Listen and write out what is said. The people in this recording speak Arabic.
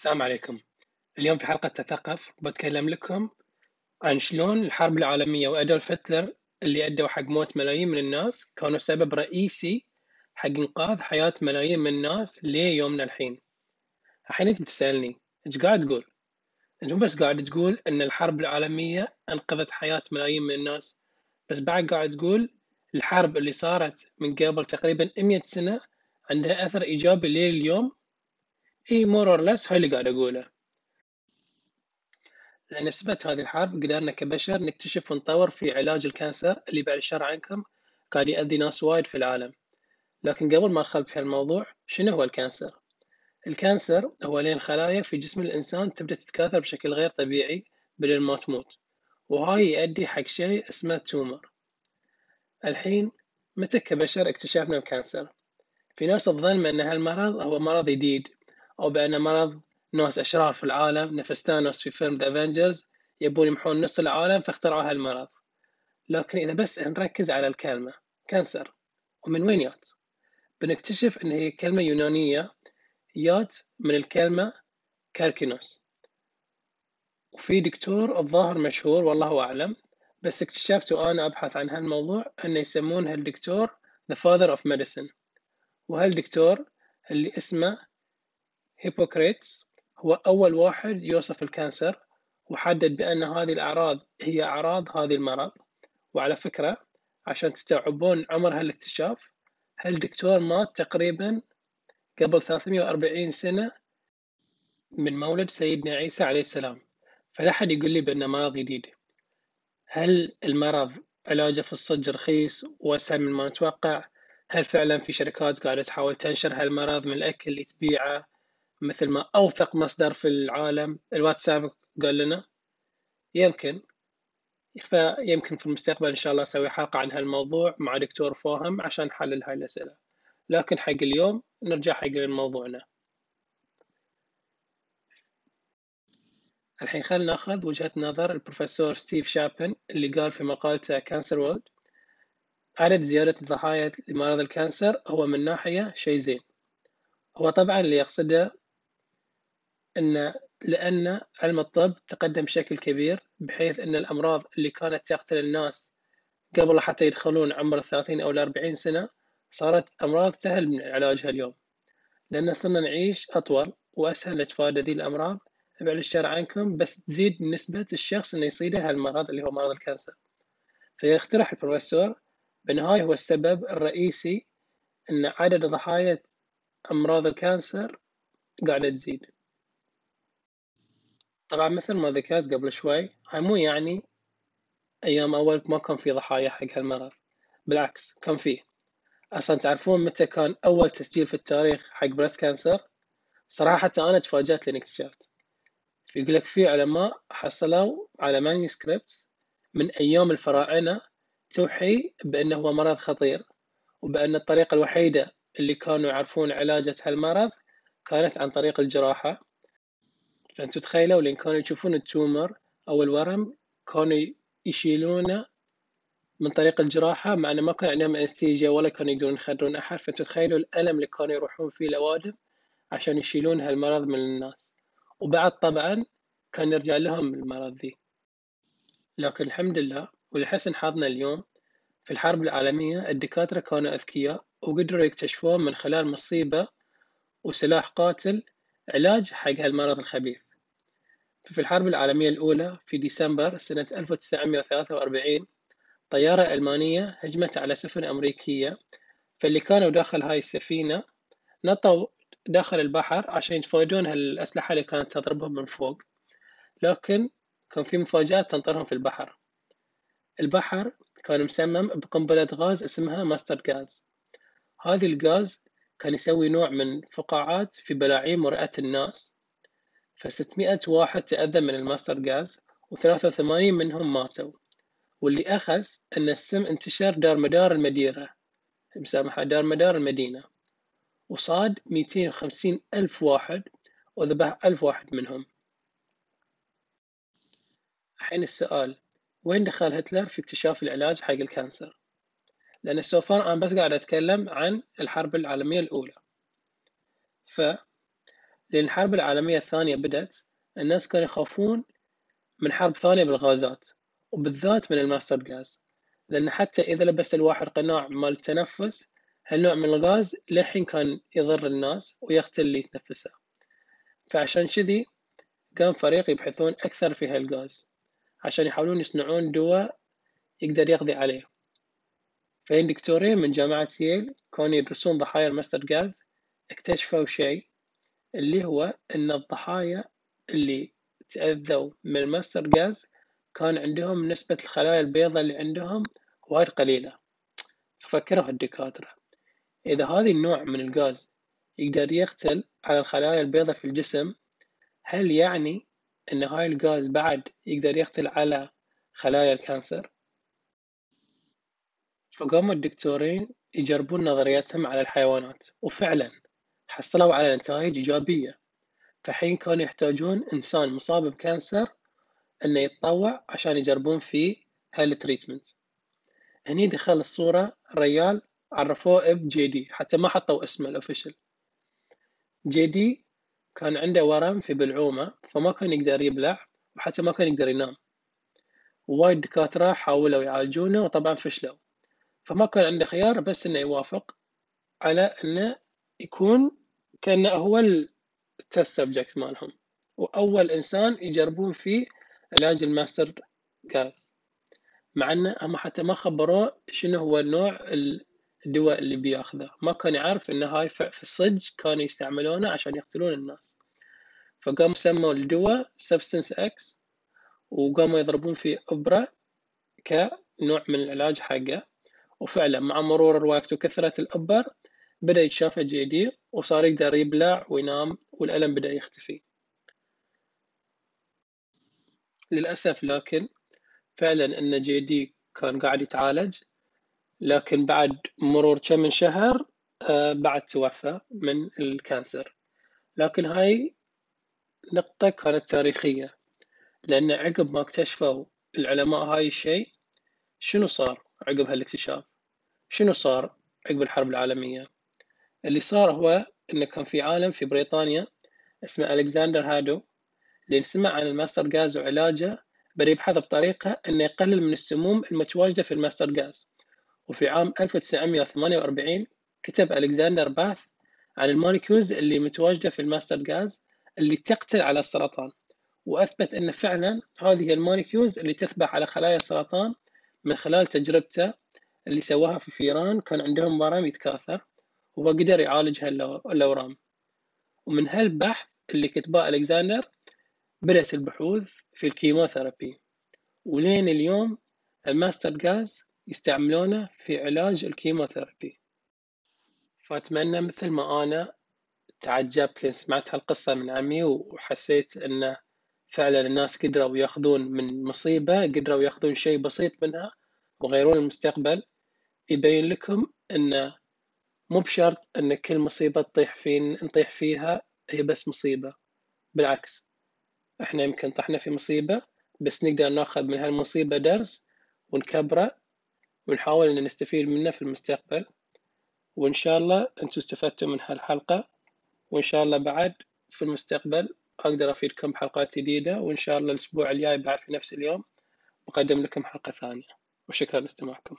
السلام عليكم اليوم في حلقة تثقف بتكلم لكم عن شلون الحرب العالمية وأدولف هتلر اللي أدوا حق موت ملايين من الناس كانوا سبب رئيسي حق إنقاذ حياة ملايين من الناس ليومنا الحين الحين أنت بتسألني إيش قاعد تقول؟ أنت مو بس قاعد تقول أن الحرب العالمية أنقذت حياة ملايين من الناس بس بعد قاعد تقول الحرب اللي صارت من قبل تقريبا 100 سنة عندها أثر إيجابي لليوم اي more or less هاي اللي قاعد أقوله. لأن بسبب هذه الحرب قدرنا كبشر نكتشف ونطور في علاج ال cancer اللي بعد الشر عنكم قاعد يأذي ناس وايد في العالم. لكن قبل ما ندخل في الموضوع شنو هو ال cancer؟ ال cancer هو لين خلايا في جسم الإنسان تبدأ تتكاثر بشكل غير طبيعي بدل ما تموت. وهاي يؤدي حق شيء اسمه tumor الحين متى كبشر اكتشفنا ال cancer؟ في ناس تظن أن هالمرض هو مرض جديد. أو بأن مرض ناس أشرار في العالم نفس ثانوس في فيلم The Avengers يبون يمحون نص العالم فاخترعوا هالمرض لكن إذا بس نركز على الكلمة cancer ومن وين يات؟ بنكتشف أن هي كلمة يونانية يات من الكلمة كاركينوس. وفي دكتور الظاهر مشهور والله أعلم بس اكتشفت وأنا أبحث عن هالموضوع أنه يسمون هالدكتور The Father of Medicine. وهالدكتور اللي اسمه هيبوكريتس هو أول واحد يوصف ال cancer وحدد بأن هذه الأعراض هي أعراض هذه المرض. وعلى فكرة عشان تستوعبون عمر هالاكتشاف هالدكتور مات تقريبا قبل 340 سنة من مولد سيدنا عيسى عليه السلام. فلا حد يقول لي بأنه مرض جديد. هل المرض علاجه في الصج رخيص وأسهل من ما نتوقع؟ هل فعلا في شركات قاعدة تحاول تنشر هالمرض من الأكل اللي تبيعه؟ مثل ما أوثق مصدر في العالم الواتساب قال لنا يمكن فيمكن في المستقبل إن شاء الله أسوي حلقة عن هالموضوع مع دكتور فاهم عشان نحلل هاي الأسئلة. لكن حق اليوم نرجع حق موضوعنا. الحين خلينا نأخذ وجهة نظر البروفيسور ستيف شابن اللي قال في مقالته Cancer World عدد زيادة الضحايا لمرض ال cancer هو من ناحية شيء زين. هو طبعا اللي يقصده أن لأن علم الطب تقدم بشكل كبير بحيث أن الأمراض اللي كانت تقتل الناس قبل حتى يدخلون عمر الثلاثين أو الأربعين سنة صارت أمراض سهل من علاجها اليوم. لأن صرنا نعيش أطول وأسهل نتفادى ذي الأمراض. بعد الشر عنكم بس تزيد نسبة الشخص إنه يصيده هالمرض اللي هو مرض ال cancer. فيقترح البروفيسور بأن هاي هو السبب الرئيسي أن عدد ضحايا أمراض ال cancer قاعدة تزيد. طبعا مثل ما ذكرت قبل شوي هاي مو يعني أيام أول ما كان في ضحايا حق هالمرض بالعكس كان فيه أصلا تعرفون متى كان أول تسجيل في التاريخ حق breast cancer صراحة حتى أنا تفاجأت لين اكتشفت. يقول لك في علماء حصلوا على manuscripts من أيام الفراعنة توحي بأنه هو مرض خطير وبأن الطريقة الوحيدة اللي كانوا يعرفون علاجة هالمرض كانت عن طريق الجراحة. فأنتوا تخيلوا لين كانوا يشوفون ال tumor أو الورم كانوا يشيلونه من طريق الجراحة مع أنه ما كان عندهم أنستيجيا ولا كانوا يقدرون يخدرون أحد. فأنتوا تخيلوا الألم اللي كانوا يروحون فيه الأوادم عشان يشيلون هالمرض من الناس. وبعد طبعا كان يرجع لهم المرض ذي. لكن الحمد لله ولحسن حظنا اليوم في الحرب العالمية الدكاترة كانوا أذكياء وقدروا يكتشفون من خلال مصيبة وسلاح قاتل علاج حق هالمرض الخبيث. في الحرب العالمية الأولى في ديسمبر سنة 1943 طيارة ألمانية هجمت على سفن أمريكية. فاللي كانوا داخل هاي السفينة نطوا داخل البحر عشان يتفادون هالأسلحة اللي كانت تضربهم من فوق. لكن كان في مفاجآت تنطرهم في البحر. البحر كان مسمم بقنبلة غاز اسمها ماستر غاز. هذه الغاز كان يسوي نوع من فقاعات في بلاعيم مالات الناس. فستمائة واحد تأذى من ال mustard gas وثلاثة وثمانين منهم ماتوا. واللي أخس أن السم انتشر دار مدار المدينة مسامحة دار مدار المدينة. وصاد ميتين وخمسين ألف واحد وذبح ألف واحد منهم. الحين السؤال وين دخل هتلر في اكتشاف العلاج حق ال cancer؟ لأن so far أنا بس قاعد أتكلم عن الحرب العالمية الأولى. فلين الحرب العالمية الثانية بدت الناس كانوا يخافون من حرب ثانية بالغازات وبالذات من ال mustard gas. لأن حتى إذا لبس الواحد قناع مال التنفس هالنوع من الغاز للحين كان يضر الناس ويقتل اللي يتنفسه. فعشان كذي قام فريق يبحثون أكثر في هالغاز عشان يحاولون يصنعون دواء يقدر يقضي عليه. فين دكتورين من جامعة ييل كانوا يدرسون ضحايا ال mustard gas اكتشفوا شيء اللي هو أن الضحايا اللي تأذوا من ال mustard gas كان عندهم نسبة الخلايا البيضاء اللي عندهم وايد قليلة ففكروا الدكاترة إذا هذا النوع من الغاز يقدر يقتل على الخلايا البيضاء في الجسم هل يعني أن هاي الغاز بعد يقدر يقتل على خلايا ال cancer؟ فقاموا الدكتورين يجربون نظرياتهم على الحيوانات وفعلا حصلوا على نتائج إيجابية. فحين كانوا يحتاجون إنسان مصاب ب cancer إنه يتطوع عشان يجربون فيه هال treatment هني دخل الصورة ريال عرفوه ب JD حتى ما حطوا اسمه ال official JD كان عنده ورم في بلعومة فما كان يقدر يبلع وحتى ما كان يقدر ينام. وايد دكاترة حاولوا يعالجونه وطبعا فشلوا. فما كان عنده خيار بس إنه يوافق على إنه يكون كأنه هو ال test subject مالهم. وأول إنسان يجربون فيه علاج ال mustard gas مع إنه هم حتى ما خبروه شنو هو النوع الدواء اللي بياخذه. ما كان يعرف ان هاي في الصج كانوا يستعملونه عشان يقتلون الناس. فقاموا سموا الدواء substance X وقاموا يضربون فيه أبرة كنوع من العلاج حقه. وفعلا مع مرور الوقت وكثرة الابر بدأ يتشافى JD وصار يقدر يبلع وينام والألم بدأ يختفي. للأسف لكن فعلا أن JD كان قاعد يتعالج لكن بعد مرور كم من شهر آه، بعد توفى من ال cancer. لكن هاي نقطة كانت تاريخية لأن عقب ما اكتشفوا العلماء هاي الشيء شنو صار عقب هالاكتشاف؟ شنو صار عقب الحرب العالمية؟ اللي صار هو إنه كان في عالم في بريطانيا اسمه ألكسندر هادو اللي سمع عن ال mustard gas وعلاجه بدأ يبحث بطريقة إنه يقلل من السموم المتواجدة في ال mustard gas. وفي عام 1948 كتب ألكسندر باث عن ال molecules اللي متواجدة في ال mustard gas اللي تقتل على السرطان. وأثبت أن فعلا هذه ال molecules اللي تذبح على خلايا السرطان من خلال تجربته اللي سواها في فيران كان عندهم ورم يتكاثر وهو قدر يعالج هالأورام ومن هالبحث اللي كتبه ألكسندر بدأت البحوث في ال chemotherapy. ولين اليوم ال mustard gas يستعملونه في علاج ال chemotherapy. فأتمنى مثل ما أنا تعجبت سمعت هالقصة من عمي وحسيت أنه فعلا الناس قدروا يأخذون من مصيبة قدروا يأخذون شيء بسيط منها. وغيرون المستقبل يبين لكم أن مو بشرط أن كل مصيبة تطيح فين نطيح فيها هي بس مصيبة. بالعكس إحنا يمكن طحنا في مصيبة بس نقدر ناخذ من هالمصيبة درس ونكبره ونحاول إن نستفيد منه في المستقبل. وإن شاء الله أنتم استفدتوا من هالحلقة وإن شاء الله بعد في المستقبل أقدر أفيدكم بحلقات جديدة وإن شاء الله الأسبوع الجاي بعد في نفس اليوم بقدم لكم حلقة ثانية. وشكرا لاستماعكم.